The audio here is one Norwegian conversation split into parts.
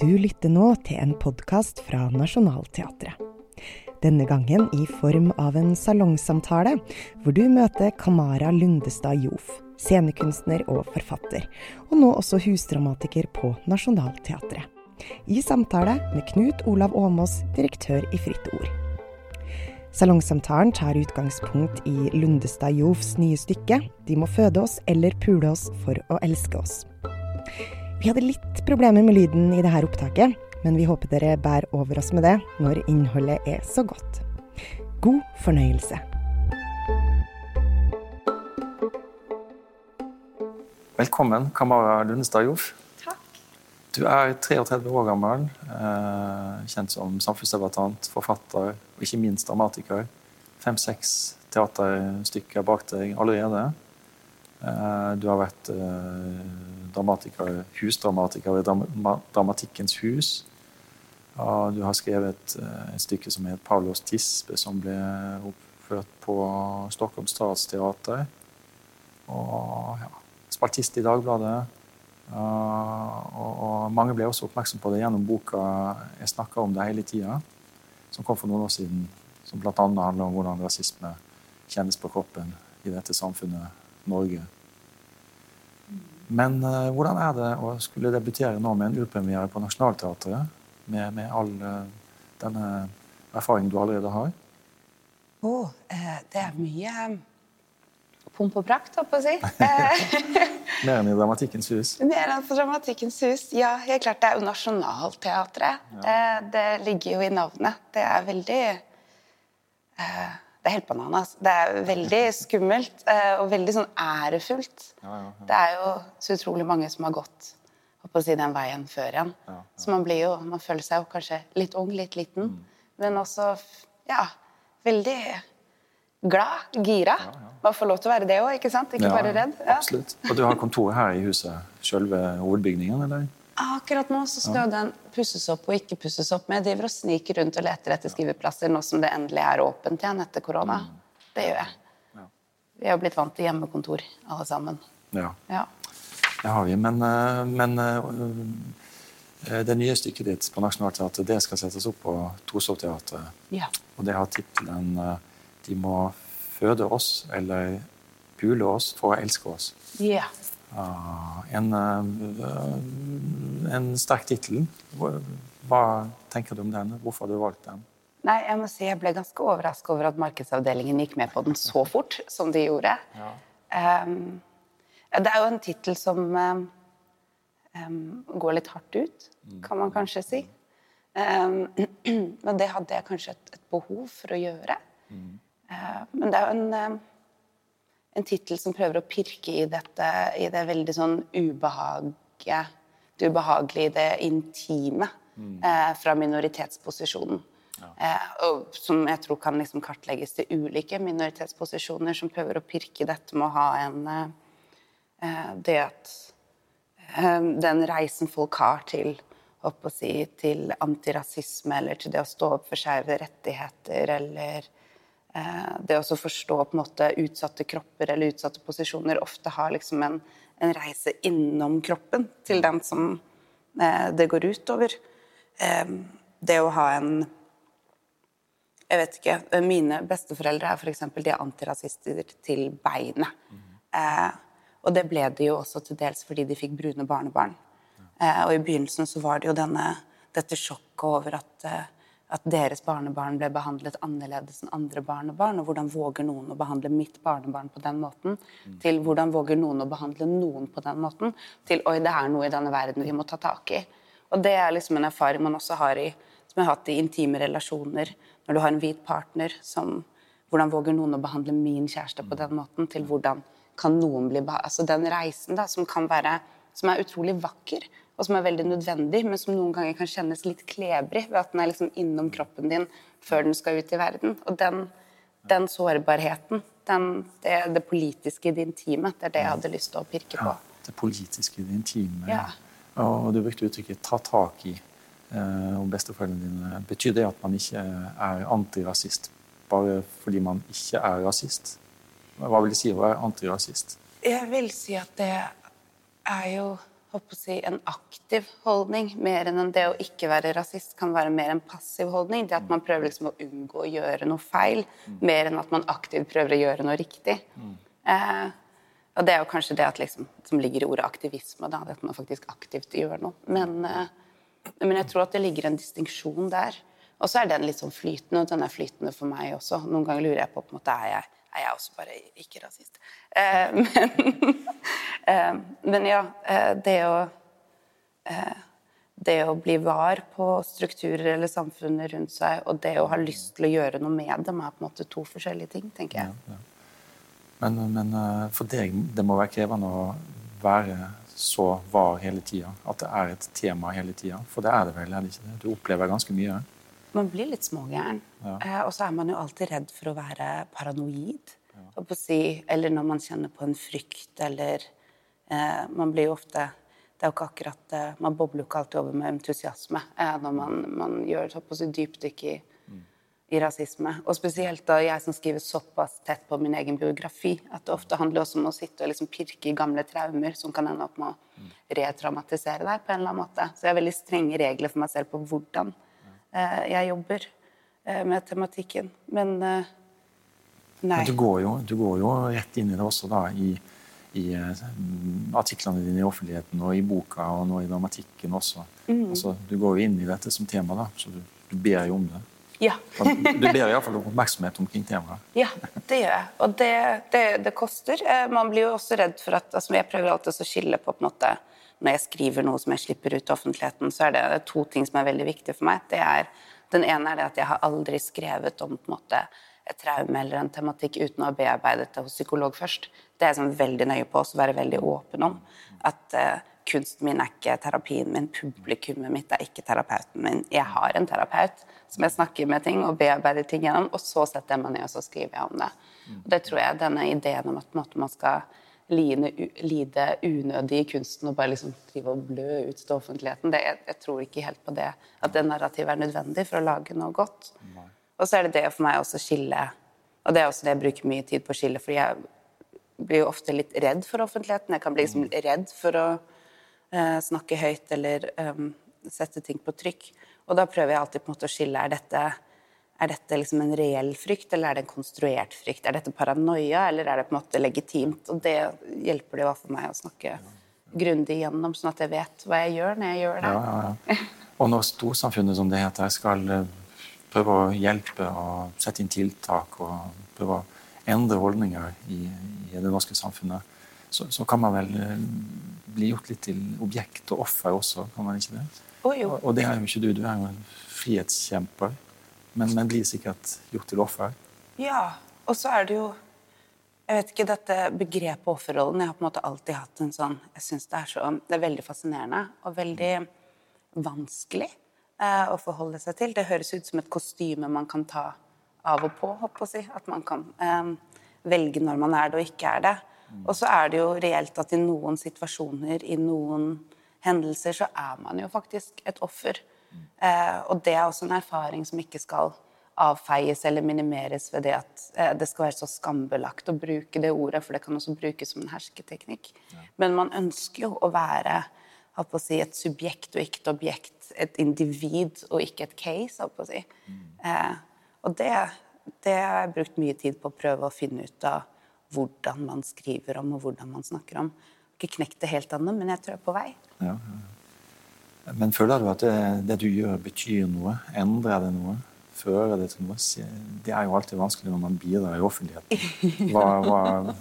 Du lytter nå til en podkast fra Nationaltheatret. Denne gangen i form av en salongsamtale, hvor du møter Kamara Lundestad Jof, scenekunstner og forfatter, og nå også husdramatiker på Nationaltheatret. I samtale med Knut Olav Åmås, direktør i Fritt Ord. Salongsamtalen tar utgangspunkt i Lundestad Jofs nye stykke 'De må føde oss eller pule oss for å elske oss'. Vi hadde litt problemer med lyden i dette opptaket, men vi håper dere bærer over oss med det når innholdet er så godt. God fornøyelse. Velkommen, Kamara Lundestad Joff. Du er 33 år gammel, eh, kjent som samfunnsdebattant, forfatter og ikke minst dramatiker. Fem-seks teaterstykker bak deg allerede. Eh, du har vært eh, dramatiker, husdramatiker ved Dramatikkens hus. Og du har skrevet et stykke som het 'Paulos tispe', som ble oppført på Stockholm Statsteater. Og ja, spaltist i Dagbladet. Og, og, mange ble også oppmerksom på det gjennom boka 'Jeg snakker om det hele tida', som kom for noen år siden. Som bl.a. handler om hvordan rasisme kjennes på kroppen i dette samfunnet Norge. Men uh, hvordan er det å skulle debutere nå med en urpremiere på Nationaltheatret? Med, med all uh, denne erfaringen du allerede har? Oh, det er mye pomp og prakt, holdt på å si. Mer enn i Dramatikkens hus? Mer enn på Dramatikkens hus, ja. Helt klart. Det er jo Nationaltheatret. Ja. Det ligger jo i navnet. Det er veldig Det er helt bananas. Det er veldig skummelt og veldig sånn ærefullt. Ja, ja, det er jo så utrolig mange som har gått på å si, den veien før igjen. Så man blir jo Man føler seg jo kanskje litt ung, litt liten, mm. men også ja, veldig glad, gira. Ja, ja. Man får lov til å være det òg, ikke sant? Ikke ja, bare redd. Ja. Absolutt. Og du har kontoret her i huset, selve hovedbygningen, eller? Akkurat nå så skal den pusses opp og ikke pusses opp. Men jeg driver og sniker rundt og leter etter skriveplasser nå som det endelig er åpent igjen etter korona. Mm. Det gjør jeg. Vi er jo blitt vant til hjemmekontor, alle sammen. Ja. Det har vi. Men, eh, men eh, det nye stykket ditt på Nationaltheatret det skal settes opp på Torshov-teatret. Ja. Og det har tittelen eh, de må føde oss eller pule oss for å elske oss. Yeah. En, eh, en sterk tittel. Hva tenker du om den? Hvorfor har du valgt den? Nei, Jeg må si jeg ble ganske overrasket over at markedsavdelingen gikk med på den så fort som de gjorde. Ja. Um, det er jo en tittel som um, går litt hardt ut, kan man kanskje si. Um, men det hadde jeg kanskje et, et behov for å gjøre. Mm. Uh, men det er jo en, en tittel som prøver å pirke i dette i det veldig sånn ubehaget Det ubehagelige, det intime mm. Eh, fra minoritetsposisjonen. Ja. og som jeg tror kan liksom kartlegges til ulike minoritetsposisjoner, som prøver å pirke dette med å ha en Det at den reisen folk har til å si, til antirasisme eller til det å stå opp for skeive rettigheter eller Eh, det å forstå på en måte utsatte kropper eller utsatte posisjoner ofte har liksom en, en reise innom kroppen til den som eh, det går ut over. det å ha en Jeg vet ikke. Mine besteforeldre er f.eks. de er antirasister til beinet. Mm. og det ble de jo også til dels fordi de fikk brune barnebarn. og i begynnelsen så var det jo denne, dette sjokket over at at deres barnebarn ble behandlet annerledes enn andre barnebarn. Og hvordan våger noen å behandle mitt barnebarn på den måten? Mm. Til hvordan våger noen å behandle noen på den måten? Til oi, det er noe i denne verden vi må ta tak i. Og det er liksom en erfaring man også har i, som jeg har hatt i intime relasjoner. Når du har en hvit partner som Hvordan våger noen å behandle min kjæreste på den måten? Til hvordan kan noen bli behandlet? Altså den reisen da, som kan være Som er utrolig vakker og som er veldig nødvendig, men som noen ganger kan kjennes litt klebrig ved at den er liksom innom kroppen din før den skal ut i verden. Og den, den sårbarheten, den, det, det, politiske i det intime, det er det jeg hadde lyst til å pirke på. Ja, det politiske i det intime. Ja. Og du brukte uttrykket 'ta tak i' og om besteforeldrene dine. Betyr det at man ikke er antirasist bare fordi man ikke er rasist? Hva vil det si å være antirasist? Jeg vil si at det er jo håper å si, en aktiv holdning, mer enn det å ikke være rasist kan være mer en passiv holdning. Det at man prøver liksom å unngå å gjøre noe feil, mer enn at man aktivt prøver å gjøre noe riktig. Eh, og det er jo kanskje det liksom, som ligger i ordet aktivisme, da, at man faktisk aktivt gjør noe. Men, eh, men jeg tror at det ligger en distinksjon der. Og så er den litt sånn flytende, og den er flytende for meg også. Noen ganger lurer jeg på på en måte, er jeg, er jeg er også bare ikke rasist. Eh, men, eh, men, ja, eh, det å eh, det å bli var på strukturer eller samfunnet rundt seg, og det å ha lyst til å gjøre noe med dem, er på en måte to forskjellige ting, tenker jeg. Ja, ja. Men, men, eh, for deg det må være krevende å være så var hele tida? At det er et tema hele tida? For det er det vel? Er det ikke det? Du opplever ganske mye? Man blir litt smågæren. Ja. Eh, og så er man jo alltid redd for å være paranoid. Ja. Si, eller når man kjenner på en frykt, eller eh, Man blir jo ofte Det er jo ikke akkurat eh, Man bobler jo ikke alltid over med entusiasme eh, når man, man gjør si, dypdykk i i rasisme. Og spesielt da jeg som skriver såpass tett på min egen biografi, at det ofte handler også om å sitte og liksom pirke i gamle traumer som kan ende opp med å retraumatisere deg på en eller annen måte. Så jeg har veldig strenge regler for meg selv på hvordan jeg jobber eh, med tematikken. Men eh, nei. Men du går, jo, du går, jo, rett inn i det også, da, i, i artiklene dine i offentligheten og i boka og nå i dramatikken også. Mm. Altså, du går jo inn i dette som tema, da, så du, du ber jo om det. Ja. du ber iallfall om oppmerksomhet omkring temaet. Ja, det gjør jeg. Og det, det, det, koster. Eh, man blir jo også redd for at altså Jeg prøver alltid å skille på, på en måte, Når jeg skriver noe som jeg slipper ut i offentligheten, så er det to ting som er veldig viktige for meg. Er, den ene er det at jeg har aldri skrevet om måte, et traume eller en tematikk uten å ha bearbeidet det hos psykolog først. Det er jeg sånn veldig nøye på å være veldig åpen om. At uh, kunsten min er ikke terapien min, publikummet mitt er ikke terapeuten min. Jeg har en terapeut som jeg snakker med ting og bearbeider ting gjennom, og så setter jeg meg ned og så skriver jeg om det. Og det tror jeg denne ideen om at man skal lide, lide unødig i kunsten og bare liksom drive og blø ut til offentligheten, det, jeg, jeg, tror ikke helt på det. At det narrativet er nødvendig for å lage noe godt. Og så er det det for meg også å skille Og det er også det jeg bruker mye tid på å skille, fordi jeg blir jo ofte litt redd for offentligheten. Jeg kan bli liksom redd for å uh, snakke høyt eller um, sette ting på trykk. Og da prøver jeg alltid på en måte å skille er dette, er dette liksom en reell frykt, eller er det en konstruert frykt? Er dette paranoia, eller er det på en måte legitimt? Og det hjelper det jo for meg å snakke grundig gjennom, sånn at jeg vet hva jeg gjør når jeg gjør det. Ja, ja, ja. Og når storsamfunnet, som det heter, skal eh, prøve å hjelpe og sette inn tiltak og prøve å endre holdninger i, i det norske samfunnet, så, så, kan man vel eh, bli gjort litt til objekt og offer også, kan man ikke det? Oh, og det er jo ikke du. Du er jo en frihetskjemper. Men, men blir sikkert gjort til offer. Ja. Og så er det jo jeg vet ikke, dette Begrepet offerrollen Jeg har på en måte alltid hatt en sånn Jeg syns det er så Det er veldig fascinerende og veldig vanskelig eh, å forholde seg til. Det høres ut som et kostyme man kan ta av og på, håper å si. At man kan eh, velge når man er det og ikke er det. Og så er det jo reelt at i noen situasjoner, i noen hendelser, så er man jo faktisk et offer. Eh, og det er også en erfaring som ikke skal avfeies eller minimeres ved det at eh, det skal være så skambelagt å bruke det ordet, for det kan også brukes som en hersketeknikk. Ja. Men man ønsker jo å være å si, et subjekt og ikke et objekt. Et individ og ikke et case. å si. Mm. Eh, og det, det har jeg brukt mye tid på å prøve å finne ut av hvordan man skriver om og hvordan man snakker om ikke knekt det helt ennå, men jeg tror jeg er på vei. Ja, ja. Men føler du at det, det, du gjør, betyr noe? Endrer det noe? Fører det til noe? Det er jo alltid vanskelig når man bidrar i offentligheten. Hva, hva,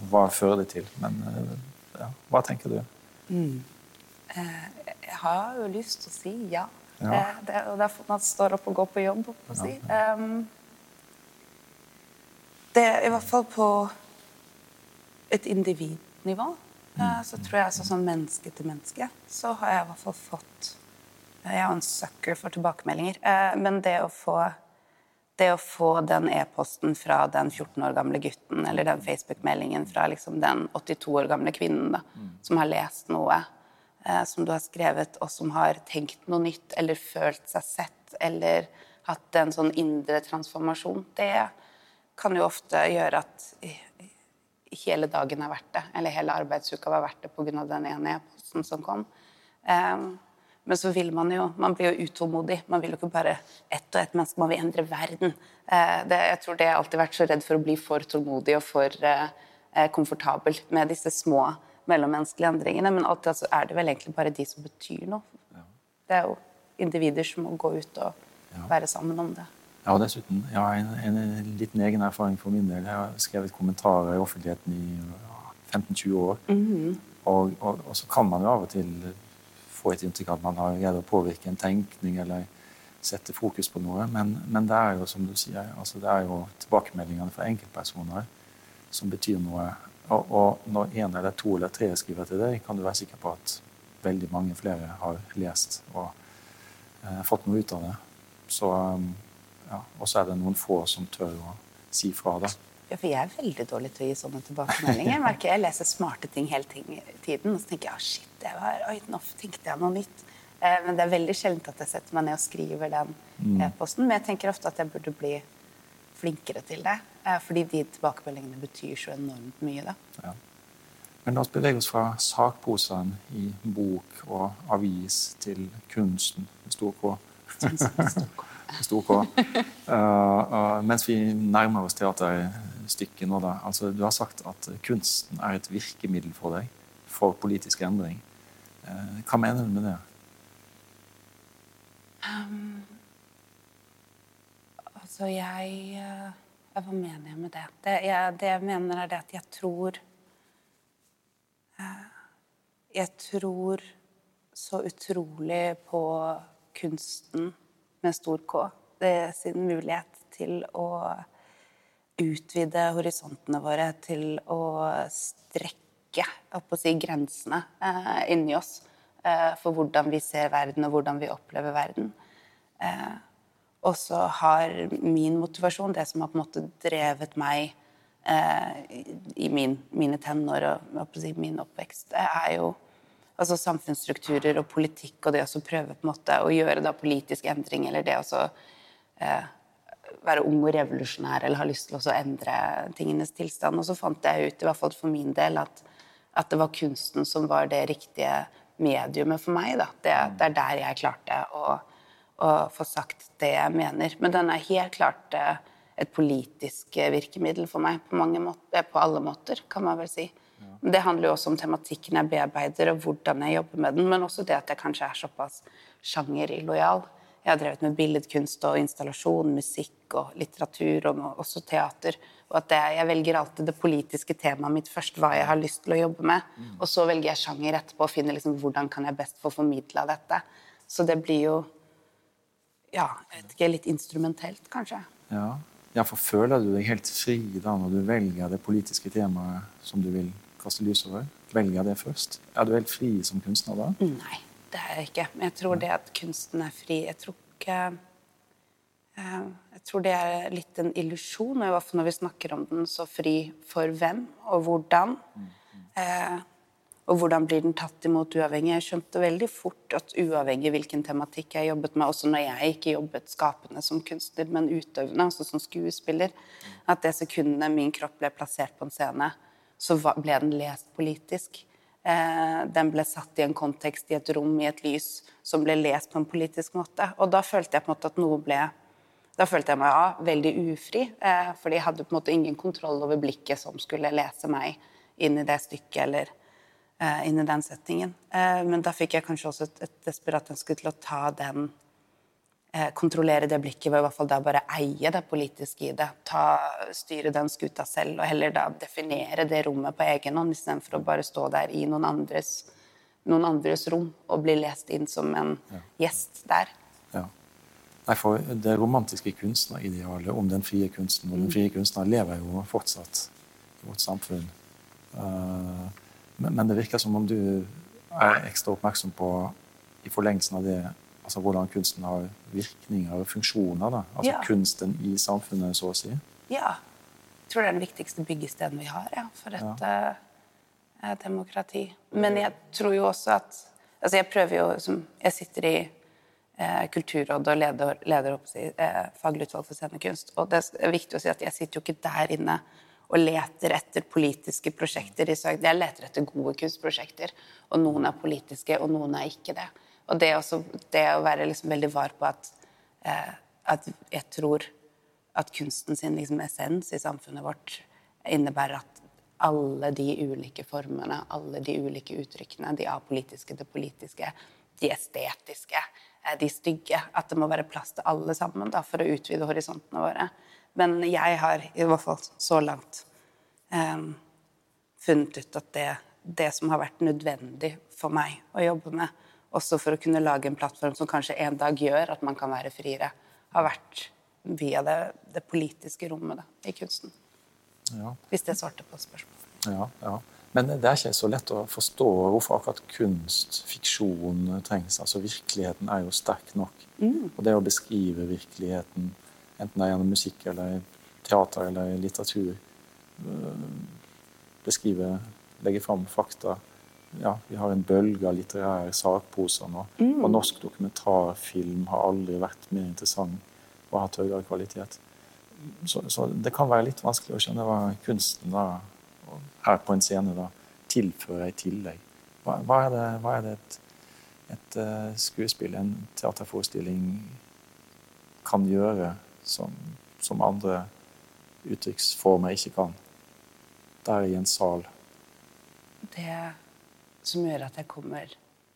hva fører det til? Men eh, ja, hva tenker du? Mm. Eh, jeg har jo lyst til å si ja. ja. Eh, det er derfor man står opp og går på jobb. Å si. Um, det er i hvert fall på et individnivå Eh, så tror jeg altså sånn menneske til menneske så har jeg i hvert fall fått Jeg er en sucker for tilbakemeldinger. Eh, men det å få det å få den e-posten fra den 14 år gamle gutten, eller den Facebook-meldingen fra liksom den 82 år gamle kvinnen da, som har lest noe eh, som du har skrevet, og som har tenkt noe nytt, eller følt seg sett, eller hatt en sånn indre transformasjon, det kan jo ofte gjøre at hele dagen er verdt det. Eller hele arbeidsuka var verdt det pga. den ene e-posten som kom. Um, men så vil man jo Man blir jo utålmodig. Man vil jo ikke bare ett og ett menneske, man vil endre verden. Uh, det, jeg tror det har alltid vært så redd for å bli for tålmodig og for uh, komfortabel med disse små mellommenneskelige endringene. Men alltid altså, er det vel egentlig bare de som betyr noe. Ja. Det er jo individer som må gå ut og ja. være sammen om det. Ja, og dessuten, jeg har en, en, liten egen erfaring for min del. Jeg har skrevet kommentarer i offentligheten i 15-20 år. Mm -hmm. og, og, og, så kan man jo av og til få et inntrykk av at man har greid å påvirke en tenkning eller sette fokus på noe. Men, men, det er jo som du sier, altså det er jo tilbakemeldingene fra enkeltpersoner som betyr noe. Og, og, når en eller to eller tre skriver til deg, kan du være sikker på at veldig mange flere har lest og eh, fått noe ut av det. Så ja, Og så er det noen få som tør å si fra. da. Ja, for jeg er veldig dårlig til å gi sånne tilbakemeldinger. Jeg merker jeg leser smarte ting hele tiden, og så tenker jeg ja, shit, det var, oi, nå tenkte jeg noe nytt. Eh, men det er veldig sjelden at jeg setter meg ned og skriver den mm. e-posten. Men jeg tenker ofte at jeg burde bli flinkere til det. Eh, fordi de tilbakemeldingene betyr så enormt mye. da. Ja. Men la oss bevege oss fra sakposene i bok og avis til kunsten med stor K. stor K. Uh, uh, mens vi nærmer oss teaterstykket nå, da. Altså, du har sagt at kunsten er et virkemiddel for deg for politisk endring. Uh, hva mener du med det? Um, altså, jeg Hva mener jeg med det? Det jeg, det jeg mener, er det at jeg tror Jeg tror så utrolig på kunsten med stor K. Det er sin mulighet til å utvide horisontene våre, til å strekke å si, grensene eh, inni oss eh, for hvordan vi ser verden, og hvordan vi opplever verden. Eh, og så har min motivasjon, det som har på en måte drevet meg eh, i min, mine tenår og si, min oppvekst, det er jo altså samfunnsstrukturer og politikk og det å prøve på en måte å gjøre da politisk endring, eller det å eh, være ung og revolusjonær eller ha lyst til å endre tingenes tilstand. Og så fant jeg ut, i hvert fall for min del, at, at det var kunsten som var det riktige mediumet for meg. Da. Det, det er der jeg klarte å, å, få sagt det jeg mener. Men den er helt klart eh, et politisk virkemiddel for meg på, måter, på alle måter, kan man vel si. Det handler jo også om tematikken jeg bearbeider, og hvordan jeg jobber med den, men også det at jeg kanskje er såpass sjangerilojal. Jeg har drevet med billedkunst og installasjon, musikk og litteratur, og også teater. Og at jeg, jeg velger alltid det politiske temaet mitt først, hva jeg har lyst til å jobbe med. Mm. Og så velger jeg sjanger etterpå og finner liksom hvordan kan jeg best få formidla dette. Så det blir jo ja, jeg vet ikke, litt instrumentelt, kanskje. Ja. ja, for føler du deg helt fri da når du velger det politiske temaet som du vil kaste lys over? Velger det først? Er du helt fri som kunstner da? Nei, det er jeg ikke. Men jeg tror det at kunsten er fri Jeg tror ikke eh, Jeg tror det er litt en illusjon, i hvert fall når vi snakker om den, så fri for hvem og hvordan. Eh, og hvordan blir den tatt imot uavhengig? Jeg skjønte veldig fort at uavhengig hvilken tematikk jeg jobbet med, også når jeg ikke jobbet skapende som kunstner, men utøvende, altså som skuespiller, at det sekundet min kropp ble plassert på en scene, så ble den lest politisk. Eh, den ble satt i en kontekst, i et rom, i et lys, som ble lest på en politisk måte. Og da følte jeg på en måte at noe ble Da følte jeg meg ja, veldig ufri, for fordi jeg hadde på en måte ingen kontroll over blikket som skulle lese meg inn i det stykket eller eh, inn i den settingen. men da fikk jeg kanskje også et, et desperat ønske til å ta den Eh, kontrollere det blikket ved i hvert fall da bare eie det politiske i det. Ta, styre den skuta selv, og heller da definere det rommet på egen hånd, istedenfor å bare stå der i noen andres, noen andres rom og bli lest inn som en ja. gjest der. Ja. Nei, for Det romantiske kunstneridealet om den frie kunsten og den frie kunstneren lever jo fortsatt i vårt samfunn. Men, men det virker som om du er ekstra oppmerksom på, i forlengelsen av det altså hvordan kunsten har virkninger og funksjoner. Da. Altså ja. kunsten i samfunnet, så å si. Ja. Jeg tror det er den viktigste byggestenen vi har ja, for et ja. uh, demokrati. Men jeg tror jo også at Altså, jeg prøver jo som Jeg sitter i uh, Kulturrådet og leder, leder opp, uh, faglig utvalg for scenekunst. Og det er viktig å si at jeg sitter jo ikke der inne og leter etter politiske prosjekter. Jeg leter etter gode kunstprosjekter, og noen er politiske, og noen er ikke det. Og det, også, det å være liksom veldig var på at, eh, at jeg tror at kunsten sin liksom essens i samfunnet vårt innebærer at alle de ulike formene, alle de ulike uttrykkene, de apolitiske, det politiske, de estetiske, eh, de stygge At det må være plass til alle sammen da, for å utvide horisontene våre. Men jeg har i hvert fall så langt eh, funnet ut at det, det som har vært nødvendig for meg å jobbe med, også for å kunne lage en plattform som kanskje en dag gjør at man kan være friere, har vært via det, det politiske rommet da, i kunsten. Ja. Hvis det svarte på spørsmålet. Ja, ja. Men det er ikke så lett å forstå hvorfor akkurat kunst, fiksjon, trengs. Altså Virkeligheten er jo sterk nok. Mm. Og det å beskrive virkeligheten, enten det er gjennom musikk eller teater eller litteratur øh, Beskrive, legge fram fakta. Ja, vi har en bølge av litterære sakposer nå. Mm. Og norsk dokumentarfilm har aldri vært mer interessant og hatt høyere kvalitet. Så, så, det kan være litt vanskelig å skjønne hva kunsten da, her på en scene da, tilfører i tillegg. Hva, hva, er det, hva er det et, et uh, skuespill, en teaterforestilling, kan gjøre som, som andre uttrykksformer ikke kan? Der i en sal. Det som gjør at jeg kommer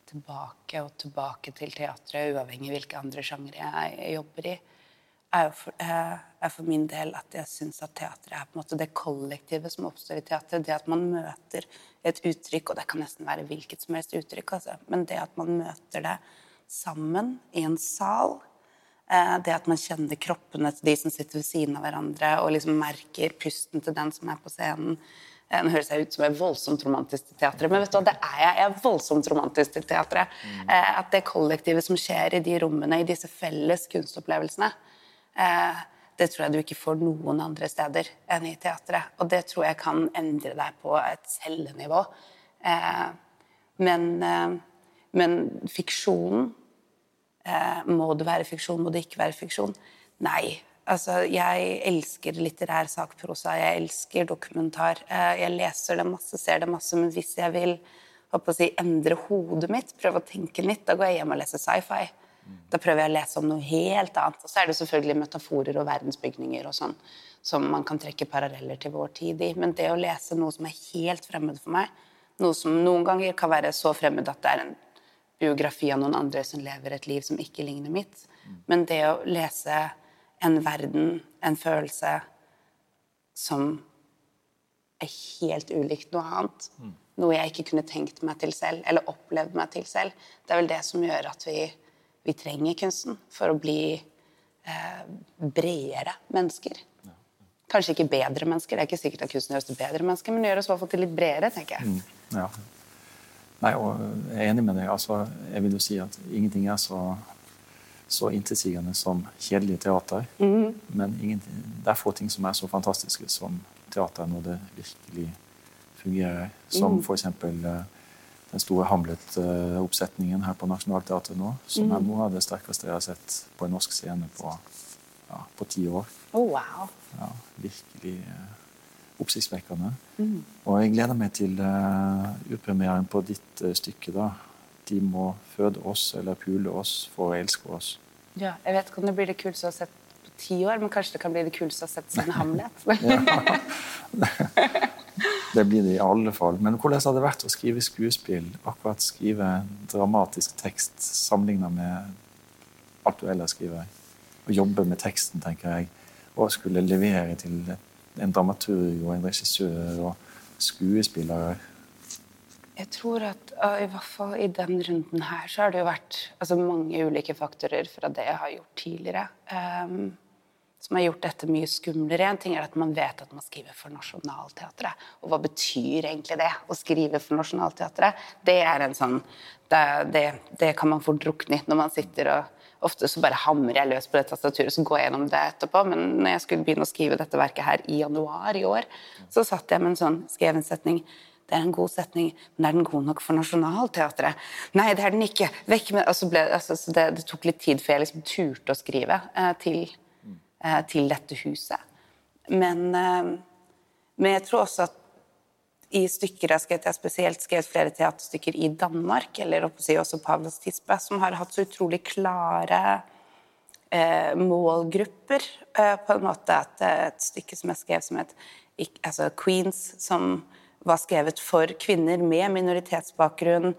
tilbake og tilbake til teatret, uavhengig av hvilke andre sjangre jeg jobber i, er for, eh, er for, min del at jeg syns at teatret er på en måte det kollektivet som oppstår i teatret. Det at man møter et uttrykk, og det kan nesten være hvilket som helst uttrykk, altså. men det at man møter det sammen i en sal. Eh, det at man kjenner kroppene til de som sitter ved siden av hverandre, og liksom merker pusten til den som er på scenen. Eh, nå høres jeg ut som jeg er voldsomt romantisk til teatret, men vet du hva, det er jeg. Jeg er voldsomt romantisk til teatret. Mm. At det kollektivet som skjer i de rommene, i disse felles kunstopplevelsene, Eh, det tror jeg du ikke får noen andre steder enn i teatret. Og det tror jeg kan endre deg på et cellenivå. Eh, men, eh, men fiksjonen Må det være fiksjon, må det ikke være fiksjon? Nei. Altså, jeg elsker litterær sakprosa, jeg elsker dokumentar. Jeg leser det masse, ser det masse, men hvis jeg vil å si, endre hodet mitt, prøve å tenke litt, da går jeg hjem og leser sci-fi. Da prøver jeg å lese om noe helt annet. Og så er det selvfølgelig metaforer og verdensbygninger og sånn som man kan trekke paralleller til vår tid i. Men det å lese noe som er helt fremmed for meg, noe som noen ganger kan være så fremmed at det er en biografi av noen andre som lever et liv som ikke ligner mitt, men det å lese en verden, en følelse, som er helt ulikt noe annet. Noe jeg ikke kunne tenkt meg til selv, eller opplevd meg til selv. Det er vel det som gjør at vi vi trenger kunsten for å bli eh, bredere mennesker. Kanskje ikke bedre mennesker, det er ikke sikkert at kunsten gjør oss til bedre mennesker, men gjør oss i hvert fall til litt bredere, tenker jeg. Mm, ja. Nei, og jeg er enig med deg. Altså, jeg vil jo si at ingenting er så, så intetsigende som kjedelig teater. Mm. Men det er få ting som er så fantastiske som teater når det virkelig fungerer. Som mm. eksempel uh, den store Hamlet-oppsetningen her på Nationaltheatret nå, som er mm. noe av det sterkeste jeg har sett på en norsk scene på, ja, på ti år. Oh, wow. Ja, virkelig uh, oppsiktsvekkende. Mm. Og jeg gleder meg til uh, urpremieren på ditt uh, stykke. da. De må føde oss eller pule oss for å elske oss. Ja, jeg vet ikke om det blir det kuleste å ha sett på ti år, men kanskje det kan bli det kuleste å ha sett siden Hamlet. Det blir det i alle fall. Men hvordan har det vært å skrive skuespill? Akkurat skrive dramatisk tekst sammenlignet med alt du ellers skriver? Å jobbe med teksten, tenker jeg. Og skulle levere til en dramaturg og en regissør og skuespillere. Jeg tror at i hvert fall i den runden her så har det jo vært altså, mange ulike faktorer fra det jeg har gjort tidligere. Um, som har gjort dette mye skumlere. En ting er at man vet at man skriver for Nationaltheatret. Og hva betyr egentlig det, å skrive for Nationaltheatret? Det er en sånn det, det, det kan man fort drukne i når man sitter og Ofte så bare hamrer jeg løs på det tastaturet, så går jeg gjennom det etterpå. Men når jeg skulle begynne å skrive dette verket her i januar i år, så satt jeg med en sånn, skrevensetning setning det er en god setning, men er den god nok for Nationaltheatret? Nei, det er den ikke. Vekk med altså ble, altså, det, det, tok litt tid før jeg liksom turte å skrive eh, til Eh, til dette huset. Men, eh, Men jeg tror også at i stykker jeg skrevet, jeg spesielt skrevet flere teaterstykker i Danmark, eller også Pavlos Tispe, som har hatt så utrolig klare eh, målgrupper. Eh, på en måte at et stykke som jeg skrev som het altså Queens, som var skrevet for kvinner med minoritetsbakgrunn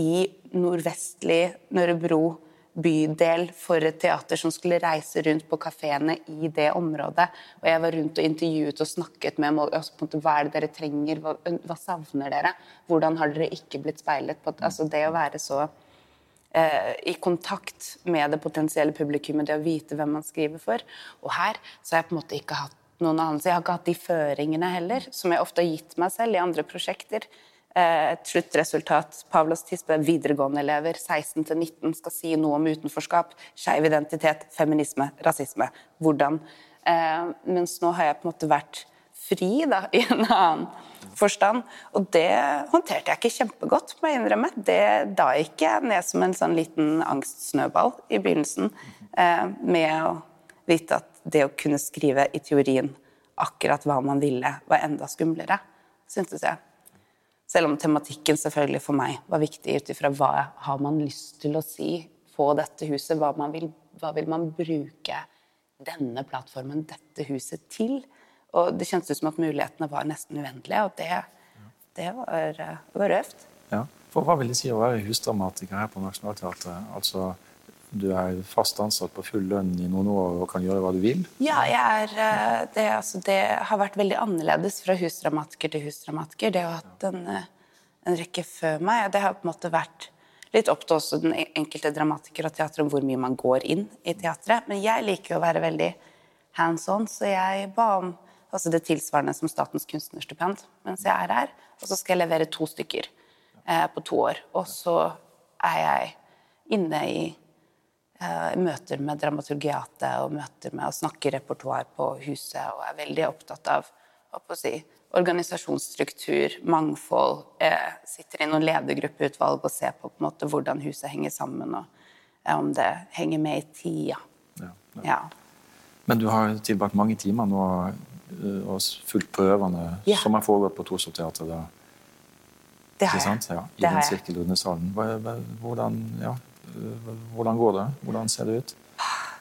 i nordvestlig Nørrebro bydel for et teater som skulle reise rundt på kafeene i det området. Og jeg var rundt og intervjuet og snakket med. Altså, hva er det dere trenger? Hva, hva, savner dere? Hvordan har dere ikke blitt speilet? på altså, Det å være så eh, i kontakt med det potensielle publikummet, det å vite hvem man skriver for. Og her så har jeg på en måte ikke hatt noen annen. Så Jeg har ikke hatt de føringene heller, som jeg ofte har gitt meg selv i andre prosjekter. Eh, et sluttresultat. Pavlos Tispe, videregående-elever 16-19, skal si noe om utenforskap, skeiv identitet, feminisme, rasisme. Hvordan? Eh, mens nå har jeg på en måte vært fri da, i en annen forstand. Og det håndterte jeg ikke kjempegodt, må jeg innrømme. Det da gikk jeg ned som en sånn liten angstsnøball i begynnelsen, eh, med å vite at det å kunne skrive i teorien akkurat hva man ville, var enda skumlere, syntes jeg. Selv om tematikken selvfølgelig for meg var viktig ut ifra hva har man lyst til å si på dette huset. Hva, vil, hva vil man bruke denne plattformen, dette huset, til? Og det kjentes ut som at mulighetene var nesten uendelige, og det, det var, var røft. Ja, for Hva vil det si å være husdramatiker her på Nationaltheatret? Altså du er fast ansatt på full lønn i noen år og kan gjøre hva du vil? Ja, er, eh, det, altså, det, har vært veldig annerledes fra husdramatiker til husdramatiker. Det å ha hatt en, eh, en, rekke før meg. Det har på en måte vært litt opp til også den enkelte dramatiker og teater om hvor mye man går inn i teatret. Men jeg liker å være veldig hands on, så jeg ba om altså det tilsvarende som Statens kunstnerstipend mens jeg er her. Og så skal jeg levere to stykker eh, på to år. Og så er jeg inne i møter med dramaturgiatet og møter med å snakke repertoar på huset, og er veldig opptatt av å si, organisasjonsstruktur, mangfold. Jeg sitter i noen ledergruppeutvalg og ser på, på måte, hvordan huset henger sammen, og eh, om det henger med i tida. Ja, ja. ja. Men du har tilbrakt mange timer nå eh, og fulgt prøvene ja. som har foregått på Torshov teater. Det har jeg. Ja, I den sirkelrunde salen. Hvordan, ja, hvordan går det? Hvordan ser det ut?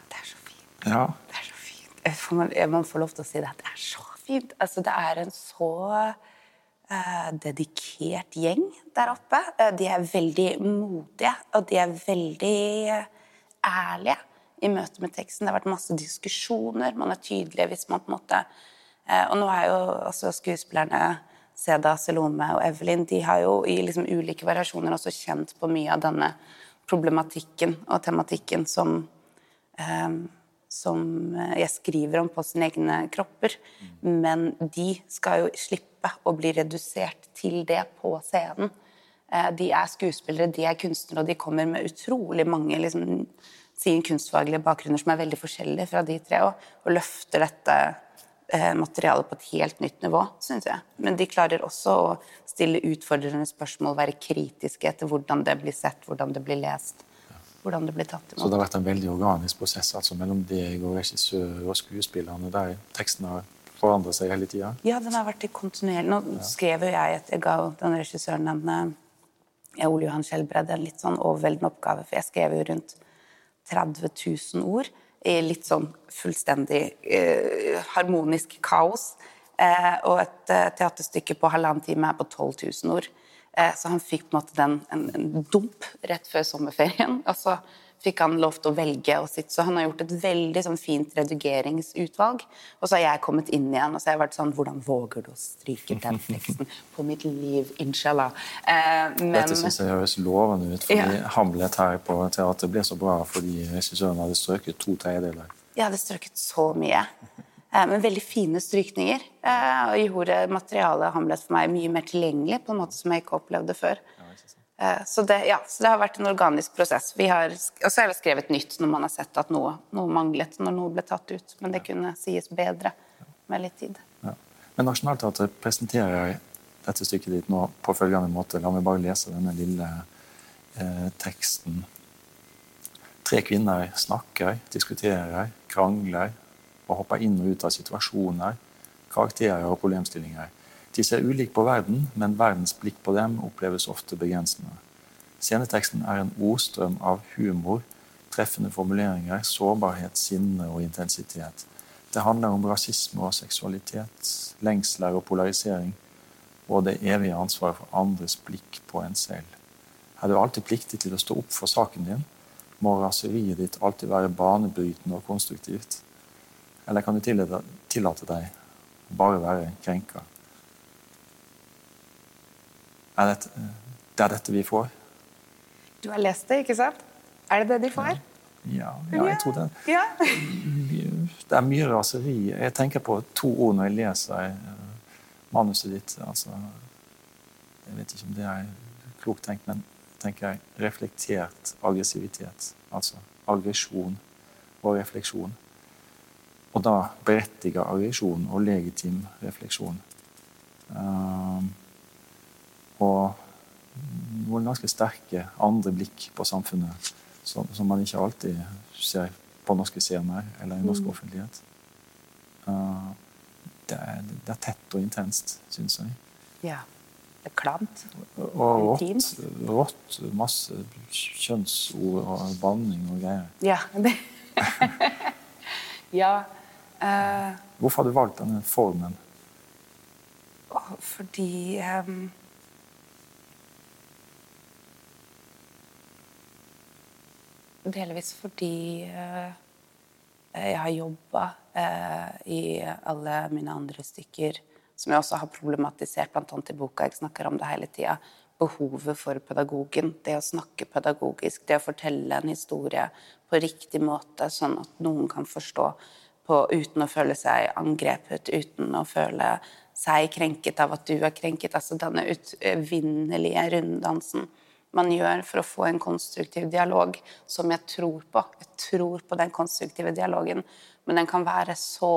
Det er så fint. Ja. Det er så fint. Man, man, får lov til å si det. Det er så fint. Altså, det er en så uh, dedikert gjeng der oppe. Uh, de er veldig modige, og de er veldig uh, ærlige i møte med teksten. Det har vært masse diskusjoner. Man er tydelig hvis man på en måte Og nå er jo altså skuespillerne Seda, Selome og Evelyn de har jo i liksom ulike variasjoner også kjent på mye av denne problematikken og tematikken som, eh, som jeg skriver om på sine egne kropper. Men de skal jo slippe å bli redusert til det på scenen. Eh, de er skuespillere, de er kunstnere, og de kommer med utrolig mange liksom, sin kunstfaglige bakgrunner som er veldig forskjellige fra de tre, og, og løfter dette materialet på et helt nytt nivå, syns jeg. Men de klarer også å stille utfordrende spørsmål, være kritiske etter hvordan det blir sett, hvordan det blir lest. hvordan det blir tatt imot. Så det har vært en veldig organisk prosess altså mellom deg og regissør og skuespillerne, der teksten har forandret seg hele tida? Ja, den har vært kontinuerlig. Nå skrev jo jeg at jeg ga den regissøren en eh, Ole Johan Skjelbred en litt sånn overveldende oppgave, for jeg skrev jo rundt 30 000 ord i litt sånn fullstendig eh, harmonisk kaos. Eh, og et eh, teaterstykke på halvannen time er på 12 000 ord. Eh, så han fikk på en måte den, en, en dump rett før sommerferien. Og så fikk han lov til å velge å sitte. Så han har gjort et veldig sånn, fint redigeringsutvalg. Og så har jeg kommet inn igjen og så har jeg vært sånn Hvordan våger du å stryke den teksten på mitt liv? Inshallah. Eh, men... Dette syns jeg høres lovende ut. fordi ja. Hamlet her på teatret ble så bra fordi regissøren hadde strøket to tredjedeler. Jeg hadde strøket så mye. Eh, men veldig fine strykninger. Eh, og gjorde materialet Hamlet for meg mye mer tilgjengelig på en måte som jeg ikke opplevde før. Eh, så det, ja, så det, har vært en organisk prosess. Har, og så har vi skrevet nytt når man har sett at noe, noe, manglet, når noe ble tatt ut. Men det kunne sies bedre med litt tid. Ja. Men Nationaltheatret presenterer dette stykket ditt nå på følgende måte. La meg bare lese denne lille eh, teksten. Tre kvinner snakker, diskuterer, krangler og hopper inn og ut av situasjoner karakterer og problemstillinger. De ser ulike på verden, men verdens blikk på dem oppleves ofte begrensende. Sceneteksten er en ordstrøm av humor, treffende formuleringer, sårbarhet, sinne og intensitet. Det handler om rasisme og seksualitet, lengsler og polarisering, og det evige ansvaret for andres blikk på en selv. Er du alltid pliktig til å stå opp for saken din? Må raseriet ditt alltid være banebrytende og konstruktivt? Eller kan du tillate deg å bare være krenka? Er dette, det er dette vi får? Du har lest det, ikke sant? Er det det de får? Ja, ja jeg tror det. Ja. Det er mye raseri. Jeg tenker på to ord når jeg leser eh, manuset ditt. Altså, jeg vet ikke om det er klokt tenkt, men tenker jeg reflektert aggressivitet. Altså aggresjon og refleksjon. Og da berettiget aggresjon og legitim refleksjon. Um, og noen ganske sterke andre blikk på samfunnet som, som, man ikke alltid ser på norske scener eller i norsk mm. offentlighet. Uh, det, er, det, er, tett og intenst, syns jeg. Ja. Det er klamt. Og rått. rått masse kjønnsord og banning og greier. Ja. Ja. Uh, Hvorfor har du valgt denne formen? Fordi um, Delvis fordi uh, jeg har jobba uh, i alle mine andre stykker, som jeg også har problematisert, bl.a. i boka. Jeg snakker om det hele tida. Behovet for pedagogen. Det å snakke pedagogisk. Det å fortelle en historie på riktig måte, sånn at noen kan forstå på, uten å føle seg angrepet, uten å føle seg krenket av at du er krenket. Altså denne utvinnelige runddansen man gjør for å få en konstruktiv dialog som jeg tror på. Jeg tror på den konstruktive dialogen, men den kan være så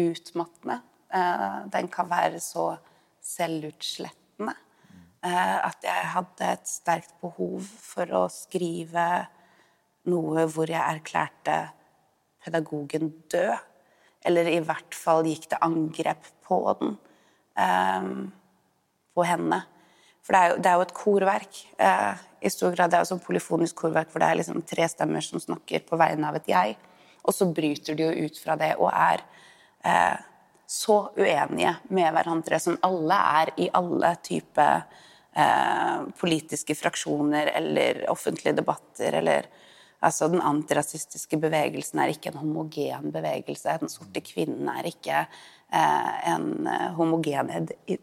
utmattende. Eh, den kan være så selvutslettende eh, at jeg hadde et sterkt behov for å skrive noe hvor jeg erklærte pedagogen død. Eller i hvert fall gikk det angrep på den. Eh, på henne. For det er jo, det er jo et korverk. Eh, I stor grad det er jo sånn polyfonisk korverk hvor det er liksom tre stemmer som snakker på vegne av et jeg. Og så bryter de jo ut fra det og er eh, så uenige med hverandre som alle er i alle typer eh, politiske fraksjoner eller offentlige debatter eller Altså, Den antirasistiske bevegelsen er ikke en homogen bevegelse. Den sorte kvinnen er ikke en eh, homogen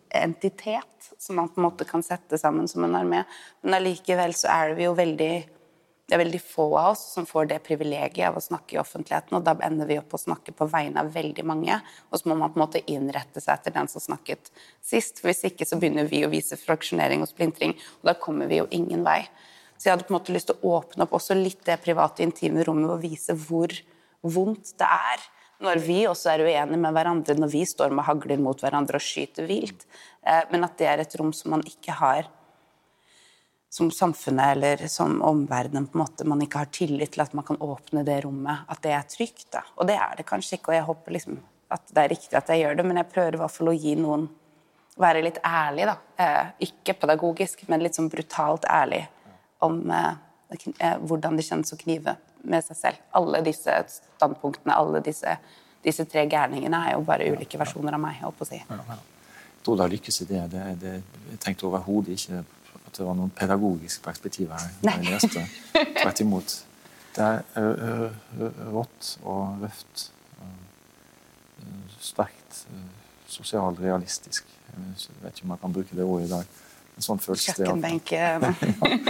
entitet som man på en måte kan sette sammen som en armé. Men allikevel så er vi jo veldig det er veldig få av oss som får det privilegiet av å snakke i offentligheten, og da ender vi opp å snakke på vegne av veldig mange. Og så må man på en måte innrette seg etter den som snakket sist. For hvis ikke så begynner vi å vise fraksjonering og splintring, og da kommer vi jo ingen vei. Så jeg hadde på en måte lyst til å åpne opp også litt det private, intime rommet og vise hvor vondt det er når vi også er uenige med hverandre, når vi står med hagler mot hverandre og skyter vilt. Eh, men at det er et rom som man ikke har som samfunnet eller som omverdenen på en måte man ikke har tillit til at man kan åpne det rommet, at det er trygt. Da. Og det er det kanskje ikke, og jeg håper liksom at det er riktig at jeg gjør det, men jeg prøver i hvert fall å gi noen Være litt ærlig, da. Eh, ikke pedagogisk, men litt sånn brutalt ærlig om eh, hvordan det kjennes å knive med seg selv. Alle disse standpunktene, alle disse, disse tre gærningene er jo bare ulike versjoner av meg. Jeg, si. ja, ja. jeg tror du har lykkes i det. det, det jeg tenkte overhodet ikke at det var noen pedagogisk perspektiv her. Nei. jeg leste. Tvert imot. Det er rått og røft. Sterkt sosialrealistisk. Jeg vet ikke om man kan bruke det ordet i dag. En sånn følelse det. Kjøkkenbenk.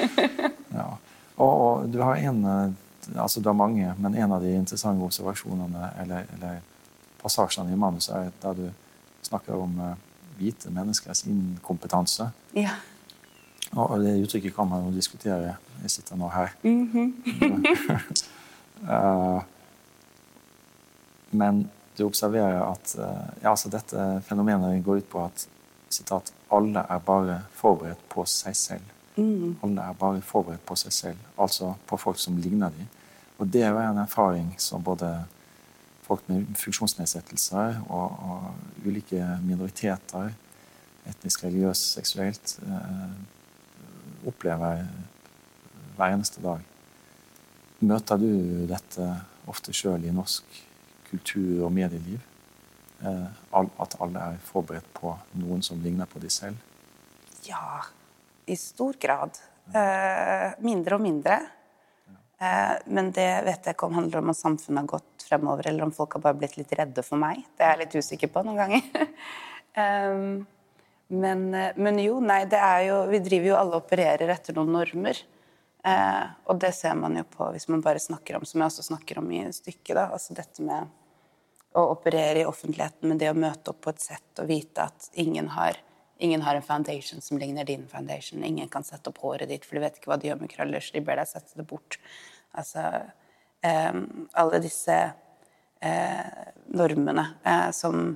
ja. Og, og, du har en altså Det er mange, men en av de interessante observasjonene eller, eller passasjene i manuset er der du snakker om uh, hvite menneskers inkompetanse. Ja. Og det uttrykket kan man jo diskutere. Jeg sitter nå her. Mm -hmm. uh, men du observerer at uh, ja, altså dette fenomenet går ut på at sitat, alle er bare forberedt på seg selv. Mm. Alle er bare forberedt på seg selv, altså på folk som ligner dem. Og det jo en erfaring som både folk med funksjonsnedsettelser og, og ulike minoriteter, etnisk, religiøst, seksuelt, eh, opplever hver eneste dag. Møter du dette ofte sjøl i norsk kultur- og medieliv? Eh, at alle er forberedt på noen som ligner på de selv? Ja, i stor grad. Eh, mindre og mindre. Eh, men det vet jeg ikke om handler om at samfunnet har gått fremover, eller om folk har bare blitt litt redde for meg. Det er jeg litt usikker på noen ganger. um, men, eh, men, jo, nei, det er jo Vi driver jo alle og opererer etter noen normer. Eh, og det ser man jo på hvis man bare snakker om, som jeg også snakker om i stykket, da, altså dette med å operere i offentligheten, med det å møte opp på et sett og vite at ingen har Ingen har en foundation som ligner din foundation. Ingen kan sette opp håret ditt, for du vet ikke hva de gjør med krøller, så de ber deg sette det bort. Altså eh, Alle disse eh, normene eh, som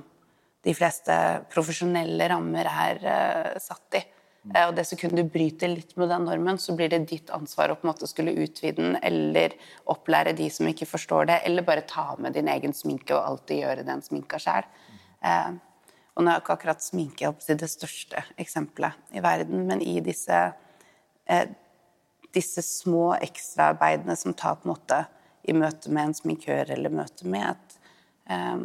de fleste profesjonelle rammer er eh, satt i. Eh, og det sekundet du bryter litt med den normen, så blir det ditt ansvar å på en måte skulle utvide den, eller opplære de som ikke forstår det, eller bare ta med din egen sminke og alltid gjøre den sminka sjæl. Eh, og nå er ikke akkurat sminke det største eksempelet i verden, men i disse, eh, disse små ekstraarbeidene som tar på en måte i møte med en sminkør eller møte med et, eh,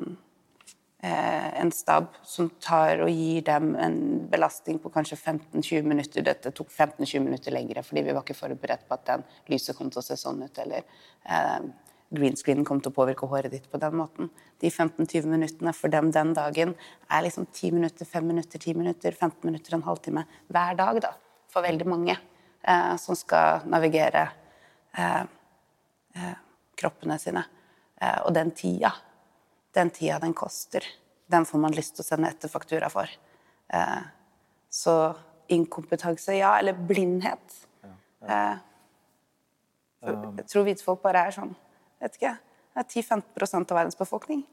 en stab som tar og gir dem en belastning på kanskje 15-20 minutter. Dette tok 15-20 minutter lengre fordi vi var ikke forberedt på at den lyset kom til å se sånn ut. eller eh, green screen kom til å påvirke håret ditt på den måten. De 15-20 minuttene for dem den dagen er liksom 10 minutter, 5 minutter, 10 minutter, 15 minutter, en halvtime hver dag da, for veldig mange eh, som skal navigere eh, eh, kroppene sine. Eh, og den tida, den tida den koster, den får man lyst til å sende etter faktura for. Eh, så inkompetanse, ja, eller blindhet. Ja, ja. Eh, jeg tror hvite folk bare er sånn vet ikke, det er 10-15% av verdens befolkning.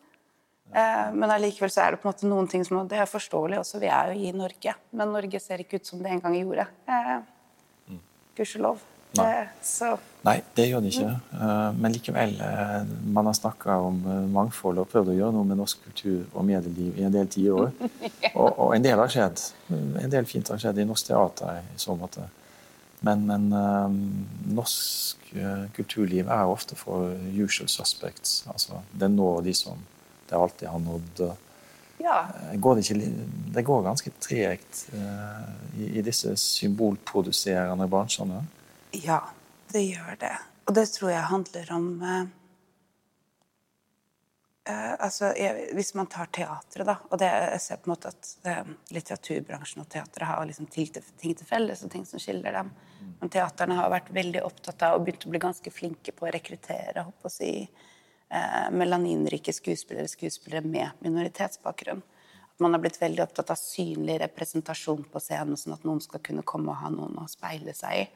Eh, men allikevel så er det på en måte noen ting som Det er forståelig også, vi er jo i Norge. Men Norge ser ikke ut som det en gang gjorde. Eh, mm. Gudskjelov. Nei. Eh, Nei, det gjør det ikke. Mm. Men likevel, man har snakka om mangfold og prøvd å gjøre noe med norsk kultur og medieliv i en del tiår. og, og en del har skjedd. En del fint har skjedd i norsk teater i så måte. Men, men um, norsk uh, kulturliv er ofte for usual suspects. Altså, det når de som det alltid har nådd. Ja. Uh, går det, ikke, det, går ganske tregt uh, i, i, disse symbolproduserende bransjene? Ja, det gjør det. Og det tror jeg handler om Uh, altså, jeg, hvis man tar teatret, da og det, Jeg ser på en måte at uh, litteraturbransjen og teatret har liksom ting til, ting til felles og ting som skiller dem. Men teaterne har vært veldig opptatt av og begynt å bli ganske flinke på å rekruttere å si, uh, melaninrike skuespillere, skuespillere med minoritetsbakgrunn. At man har blitt veldig opptatt av synlig representasjon på scenen, sånn at noen skal kunne komme og ha noen å speile seg i.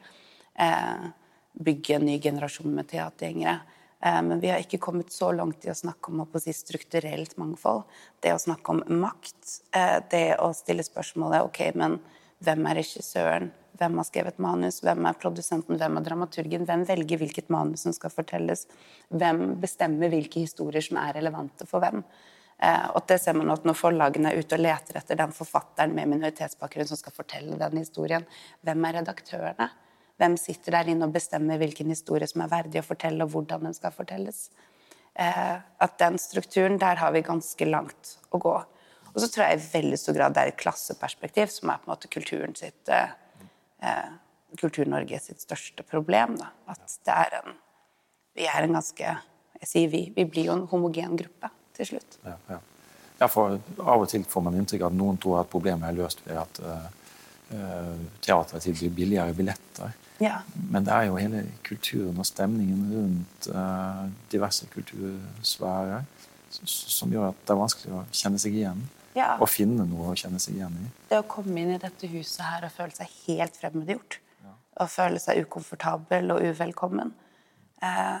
bygge en ny generasjon med teatergjengere. Eh, men vi har ikke kommet så langt i å snakke om å si, strukturelt mangfold. Det å snakke om makt, eh, det å stille spørsmålet ok, men hvem er regissøren, hvem har skrevet manus, hvem er produsenten, hvem er dramaturgen, hvem velger hvilket manus som skal fortelles, hvem bestemmer hvilke historier som er relevante for hvem. Eh, og det ser man at Når forlagene er ute og leter etter den forfatteren med minoritetsbakgrunn som skal fortelle den historien, hvem er redaktørene? Hvem sitter der inne og bestemmer hvilken historie som er verdig å fortelle, og hvordan den skal fortelles? Eh, at den strukturen, der har vi ganske langt å gå. Og så tror jeg i veldig stor grad det er et klasseperspektiv som er på en måte kulturen sitt eh, eh Kultur-Norge sitt største problem. Da. At det er en Vi er en ganske Jeg sier vi. Vi blir jo en homogen gruppe til slutt. Ja, ja. ja for Av og til får man inntrykk av at noen tror at problemet er løst ved at uh, teatret tilbyr billigere billetter. Ja. Men det er jo hele kulturen og stemningen rundt uh, diverse kultursfærer som gjør at det er vanskelig å kjenne seg igjen. Ja. Og finne noe å kjenne seg igjen i. Det å komme inn i dette huset her og føle seg helt fremmedgjort, ja. og føle seg ukomfortabel og uvelkommen, uh,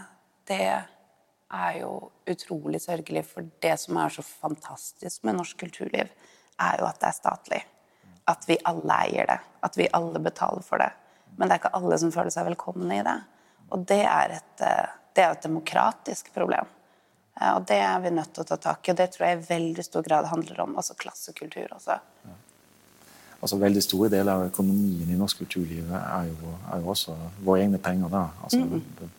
det er jo utrolig sørgelig. For det som er så fantastisk med norsk kulturliv, er jo at det er statlig. At vi alle eier det. At vi alle betaler for det. Men det er ikke alle som føler seg velkomne i det. Og det er et, eh, det er et demokratisk problem. Eh, og det er vi nødt til å ta tak i, og det tror jeg i veldig stor grad handler om altså klassekultur. også. Ja. Altså Veldig store deler av økonomien i norsk kulturliv er jo, er jo også våre egne penger. da. Altså, mm det,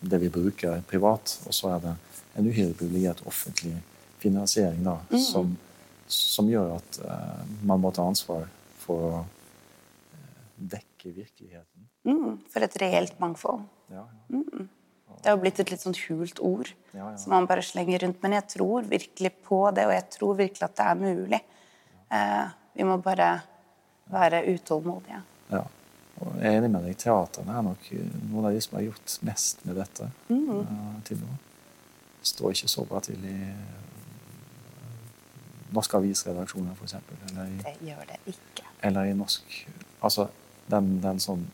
det, vi bruker privat, og så er det en uhyre privilegert offentlig finansiering da, mm som, som, gjør at uh, man må ta ansvar for å uh, dekke virkeligheten. Mm, for et reelt mangfold. Ja, ja. Mm. Det har blitt et litt sånn hult ord ja, som man bare slenger rundt. Men jeg tror virkelig på det, og jeg tror virkelig at det er mulig. Eh, vi må bare være utålmodige. Ja. Og jeg er enig med deg. Teatrene er nok noen av de som har gjort mest med dette mm. til nå. Det står ikke så bra til i norske avisredaksjoner, f.eks. Det gjør det ikke. Eller i norsk Altså den, den sånn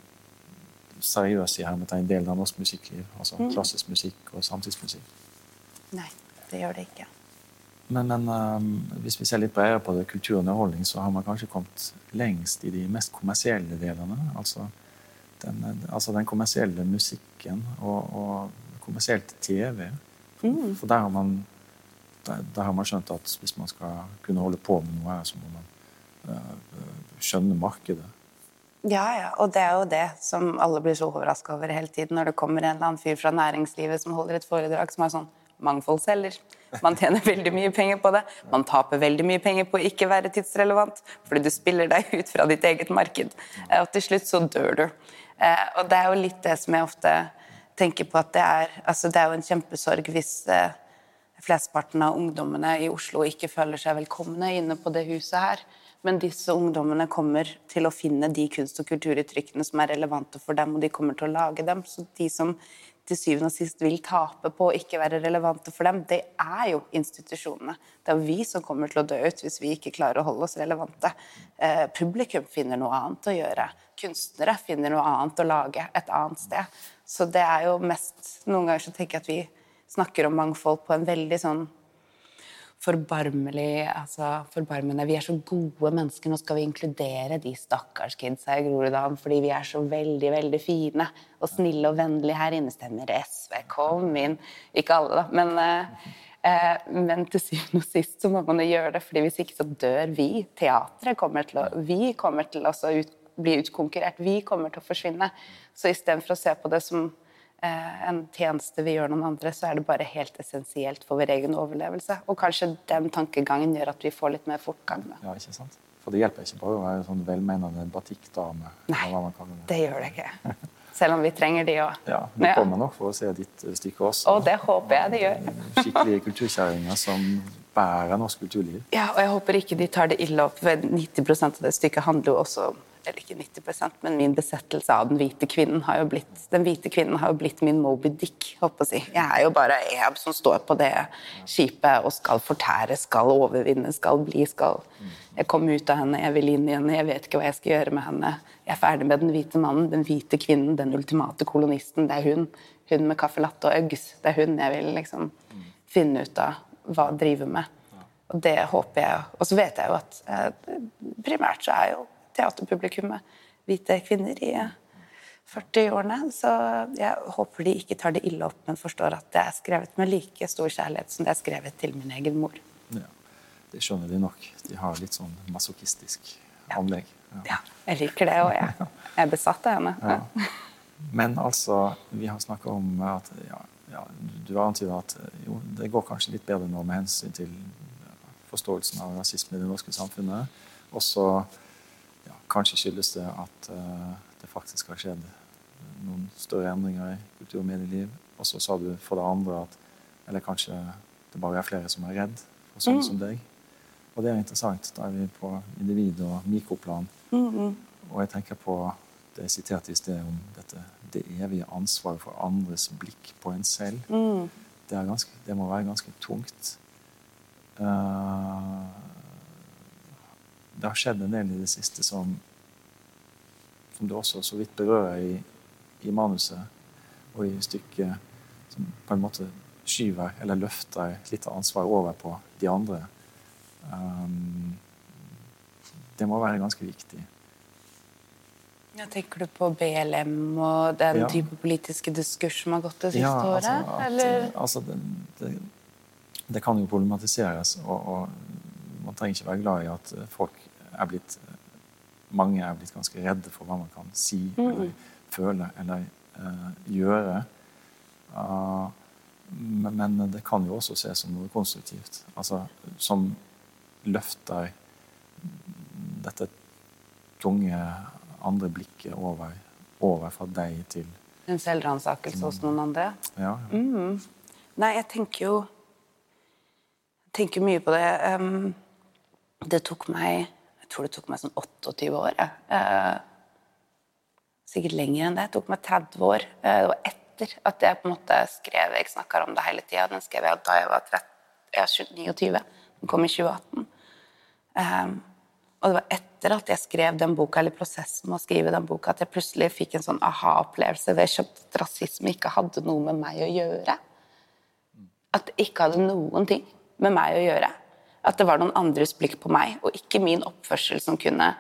seriøse i hermetegn delen av norsk musikkliv. Altså mm. klassisk musikk og samtidsmusikk. Nei, det gjør det ikke. Men, men um, hvis vi ser litt bredere på det, kultur og underholdning, så har man kanskje kommet lengst i de mest kommersielle delene. Altså den, altså den kommersielle musikken og, og kommersielt TV. Mm. For der har man der, der, har man skjønt at hvis man skal kunne holde på med noe her, så må man uh, skjønne markedet. Ja, ja, og det er jo det som alle blir så overraska over hele tiden, når det kommer en eller annen fyr fra næringslivet som holder et foredrag som er sånn mangfoldsselger. Man tjener veldig mye penger på det. Man taper veldig mye penger på å ikke være tidsrelevant, fordi du spiller deg ut fra ditt eget marked. Eh, og til slutt så dør du. Eh, og det er jo litt det som jeg ofte tenker på at det er Altså, det er jo en kjempesorg hvis flesteparten av ungdommene i Oslo ikke føler seg velkomne inne på det huset her. Men disse ungdommene kommer til å finne de kunst- og kulturuttrykkene som er relevante for dem, og de kommer til å lage dem. Så de som til syvende og sist vil tape på å ikke være relevante for dem, det er jo institusjonene. Det er vi som kommer til å dø ut hvis vi ikke klarer å holde oss relevante. Eh, publikum finner noe annet å gjøre. Kunstnere finner noe annet å lage et annet sted. Så det er jo mest Noen ganger så tenker jeg at vi snakker om mangfold på en veldig sånn forbarmelig altså forbarmende. Vi er så gode mennesker, nå skal vi inkludere de stakkars kidsa i Groruddalen fordi vi er så veldig, veldig fine og snille og vennlige her inne. Stemmer SV, kom inn. Ikke alle, da, men, eh, men til syvende og sist så må man jo gjøre det, fordi hvis ikke så dør vi. Teatret kommer til å Vi kommer til å ut, bli utkonkurrert. Vi kommer til å forsvinne. Så istedenfor å se på det som en tjeneste vi gjør noen andre, så er det bare helt essensielt for vår egen overlevelse. Og kanskje den tankegangen gjør at vi får litt mer fortgang. Ja, ikke sant? For det hjelper ikke bare å være sånn velmenende batikkdame. Nei, det. det gjør det ikke. Selv om vi trenger de òg. Ja, du kommer nok for å se ditt stykke også. Og det håper jeg de gjør. Skikkelige kulturkjerringer som bærer norsk kulturliv. Ja, og jeg håper ikke de tar det ille opp. For 90 av det stykket handler jo også om eller ikke 90% men min besettelse av den hvite kvinnen har jo blitt den hvite kvinnen har jo blitt min Moby Dick. håper jeg. jeg er jo bare Ehab som står på det skipet og skal fortære, skal overvinne, skal bli, skal Jeg kom ut av henne, jeg vil inn i henne, jeg vet ikke hva jeg skal gjøre med henne. Jeg er ferdig med den hvite mannen, den hvite kvinnen, den ultimate kolonisten. Det er hun. Hun med caffè latte og Uggs. Det er hun jeg vil liksom finne ut av hva driver med. Og det håper jeg. Og så vet jeg jo at eh, primært så er jo teaterpublikummet hvite kvinner i 40-årene. Så jeg håper de ikke tar det ille opp, men forstår at det er skrevet med like stor kjærlighet som det er skrevet til min egen mor. Ja, Det skjønner de nok. De har litt sånn masochistisk anlegg. Ja. ja. jeg liker det òg, jeg. Jeg er besatt av henne. Ja. Men altså, vi har snakka om at ja, ja, Du har antyda at jo, det går kanskje litt bedre nå med hensyn til forståelsen av rasisme i det norske samfunnet. Også ja, kanskje skyldes det at uh, det faktisk har skjedd noen større endringer i kultur- og medieliv. Og så sa du for det andre at Eller kanskje det bare er flere som er redd for sånne mm. som deg. Og det er interessant. Da er vi på individ- og mikroplan. Mm -hmm. Og jeg tenker på det jeg siterte i sted om dette det evige ansvaret for andres blikk på en selv. Mm. Det, ganske, det, må være ganske tungt. Uh, det har skjedd en del i det siste som, som du også så vidt berører i, i, manuset og i stykket, som på en måte skyver eller løfter litt av ansvaret over på de andre. Um, det må være ganske viktig. Ja, tenker du på BLM og den Ja. type politiske diskurs som har gått det siste Ja, året? altså, at, altså det, det, det kan jo problematiseres, og, og man trenger ikke være glad i at folk er blitt Mange er blitt ganske redde for hva man kan si eller føle eller uh, gjøre. Uh, men, men det kan jo også ses som noe konstruktivt. Altså som løfter dette tunge andre blikket over, over fra deg til En selvransakelse hos noen andre? Ja. Mm. Nei, jeg tenker jo tenker mye på det. Um, det tok meg Jeg tror det tok meg sånn 28 år. Eh, sikkert lenger enn det. Det tok meg 30 år. Eh, det var etter at jeg på en måte skrev Jeg snakker om det hele tida. Den skrev jeg da jeg var 30, jeg er 29. Den kom i 2018. Eh, og det var etter at jeg skrev den boka, eller prosessen med å skrive den boka, at jeg plutselig fikk en sånn aha-opplevelse ved at rasisme ikke hadde noe med meg å gjøre. At det ikke hadde noen ting med meg å gjøre. At det var noen andres blikk på meg, og ikke min oppførsel som kunne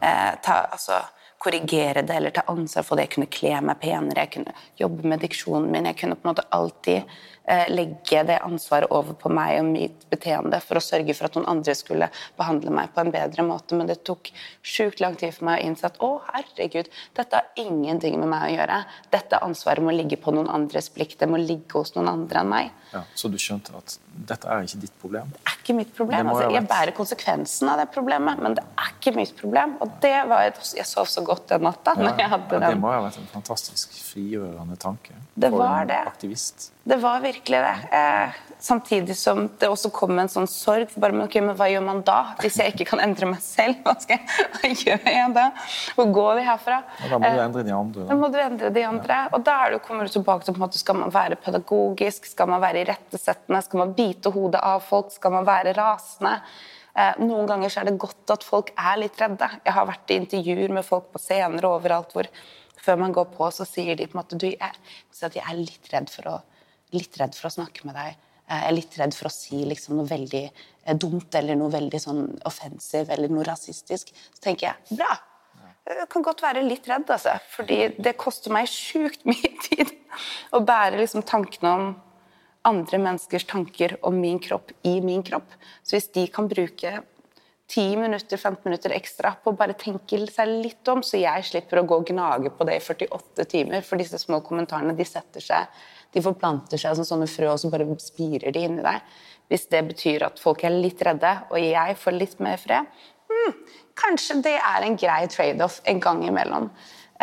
eh, ta, altså, korrigere det eller ta ansvar for det. Jeg kunne kle meg penere, jeg kunne jobbe med diksjonen min. Jeg kunne på en måte alltid legge det ansvaret over på meg og mitt beteende for å sørge for at noen andre skulle behandle meg på en bedre måte. Men det tok sjukt lang tid for meg å innse at å, herregud, dette har ingenting med meg å gjøre. Dette ansvaret må ligge på noen andres blikk. Det må ligge hos noen andre enn meg. Ja, så du skjønte at dette er ikke ditt problem? Det er ikke mitt problem. Altså, jeg bærer konsekvensen av det problemet, men det er ikke mitt problem. Og det var Jeg sov så godt den natta når jeg hadde ja, det må må ha vært en fantastisk frigjørende tanke Det var det. aktivist. Det var virkelig det. Eh, samtidig som det også kom en sånn sorg. For bare, okay, ok, men hva gjør man da? Hvis jeg ikke kan endre meg selv, hva, skal jeg, hva gjør jeg da? Hvor går vi herfra? Ja, da må du Eh, endre de andre. Da Da. må du endre de andre. Og da er du, kommer du tilbake til på en måte, skal man være pedagogisk, skal man være irettesettende, skal man bite hodet av folk, skal man være rasende? Eh, noen ganger så er det godt at folk er litt redde. Jeg har vært i intervjuer med folk på scener og overalt hvor før man går på, så sier de på en måte du, jeg, at jeg er litt redd for å litt redd for å snakke med deg. Eh, Jeg er litt redd for å si liksom noe veldig eh, dumt eller noe veldig sånn offensiv eller noe rasistisk. Så tenker jeg bra. Jeg kan godt være litt redd, altså. Fordi det koster meg sjukt mye tid å bære liksom tankene om andre menneskers tanker om min kropp i min kropp. Så hvis de kan bruke 10 minutter, 15 minutter ekstra på å bare tenke seg litt om, så jeg slipper å gå og gnage på det i 48 timer, for disse små kommentarene de setter seg, de forplanter seg som sånne frø, og så bare spirer de inni deg. Hvis det betyr at folk er litt redde, og jeg får litt mer fred, hmm, kanskje det er en grei trade-off en gang imellom.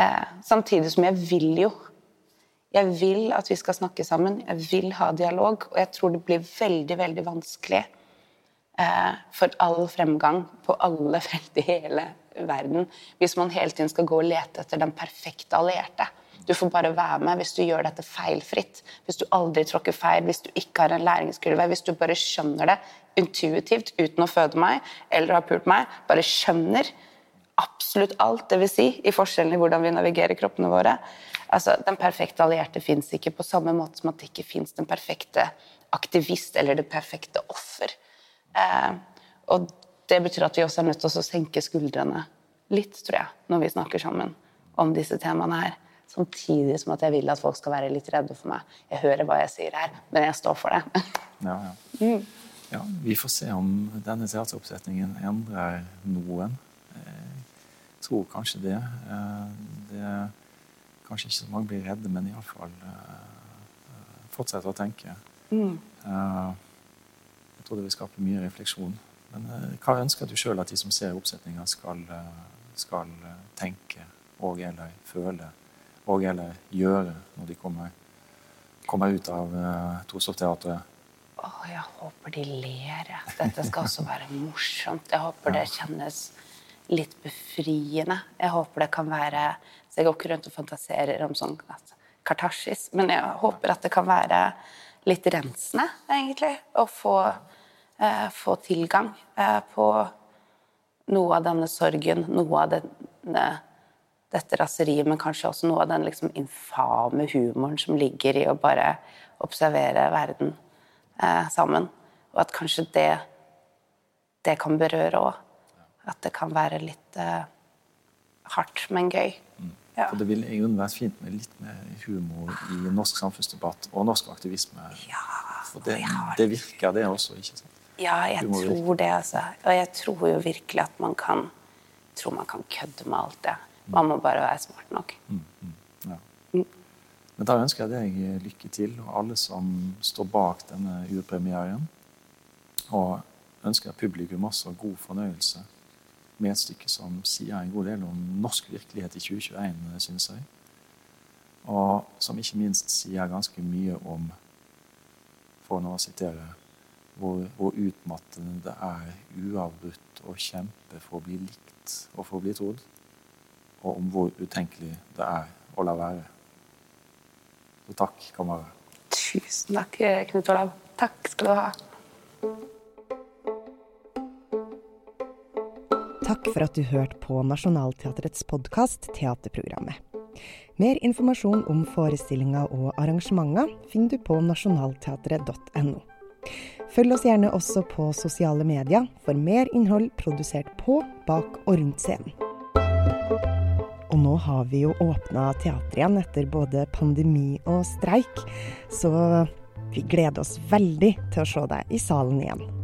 Eh, samtidig som jeg vil jo jeg vil at vi skal snakke sammen, jeg vil ha dialog, og jeg tror det blir veldig, veldig vanskelig for all fremgang på alle felt i hele verden hvis man hele tiden skal gå og lete etter den perfekte allierte. Du får bare være med hvis du gjør dette feilfritt, hvis du aldri tråkker feil, hvis du ikke har en læringskurve, hvis du bare skjønner det intuitivt uten å føde meg eller ha pult meg, bare skjønner absolutt alt, vil si i forskjellen i hvordan vi navigerer kroppene våre. Altså, Den perfekte allierte fins ikke, på samme måte som at det ikke fins den perfekte aktivist eller det perfekte offer. Eh, og det betyr at vi også er nødt til å senke skuldrene litt, tror jeg, når vi snakker sammen om disse temaene her. Samtidig som at jeg vil at folk skal være litt redde for meg. Jeg hører hva jeg sier her, men jeg står for det. Ja, ja. ja, vi får se om denne teateroppsetningen endrer noen. Jeg tror kanskje det. Eh, det kanskje ikke så mange blir redde, men iallfall uh, fortsetter å tenke. Eh, jeg tror det vil skape mye refleksjon. Men eh, hva ønsker du sjøl at de som ser oppsetninga, skal, eh, skal eh, tenke og eller føle og eller gjøre når de kommer, kommer ut av uh, Torshov-teatret? Åh, jeg håper de ler. Dette skal også være morsomt. Jeg håper det kjennes litt befriende. Jeg håper det kan være Så jeg går ikke rundt og fantaserer om sånn Kartasjis, men jeg håper at det kan være litt rensende, egentlig, å få, eh, få tilgang eh, på noe av denne sorgen, noe av denne, dette raseriet, men kanskje også noe av den liksom infame humoren som ligger i å bare observere verden eh, sammen. Og at kanskje det, det kan berøre òg. At det kan være litt eh, hardt, men gøy. Ja. For det ville i grunnen vært fint med litt mer humor i norsk samfunnsdebatt og norsk aktivisme. Ja, For det, det virker, det også, ikke sant? Ja, jeg tror det, altså. Og jeg tror jo virkelig at man kan tror man kan kødde med alt det. Man må bare være smart nok. Ja. Men da ønsker jeg deg lykke til, og alle som står bak denne urpremieren. Og ønsker publikum også god fornøyelse med et stykke som sier en god del om norsk virkelighet i 2021, syns jeg. Og som ikke minst sier ganske mye om, for nå å sitere, hvor, hvor utmattende det er uavbrutt å kjempe for å bli likt og for å bli trodd. Og om hvor utenkelig det er å la være. Så takk, kamerat. Tusen takk, Knut Olav. Takk skal du ha. Takk for at du hørte på Nationaltheatrets podkast Teaterprogrammet. Mer informasjon om forestillinger og arrangementer finner du på nasjonalteatret.no. Følg oss gjerne også på sosiale medier for mer innhold produsert på, bak og rundt scenen. Og nå har vi jo åpna teatret igjen etter både pandemi og streik, så vi gleder oss veldig til å se deg i salen igjen.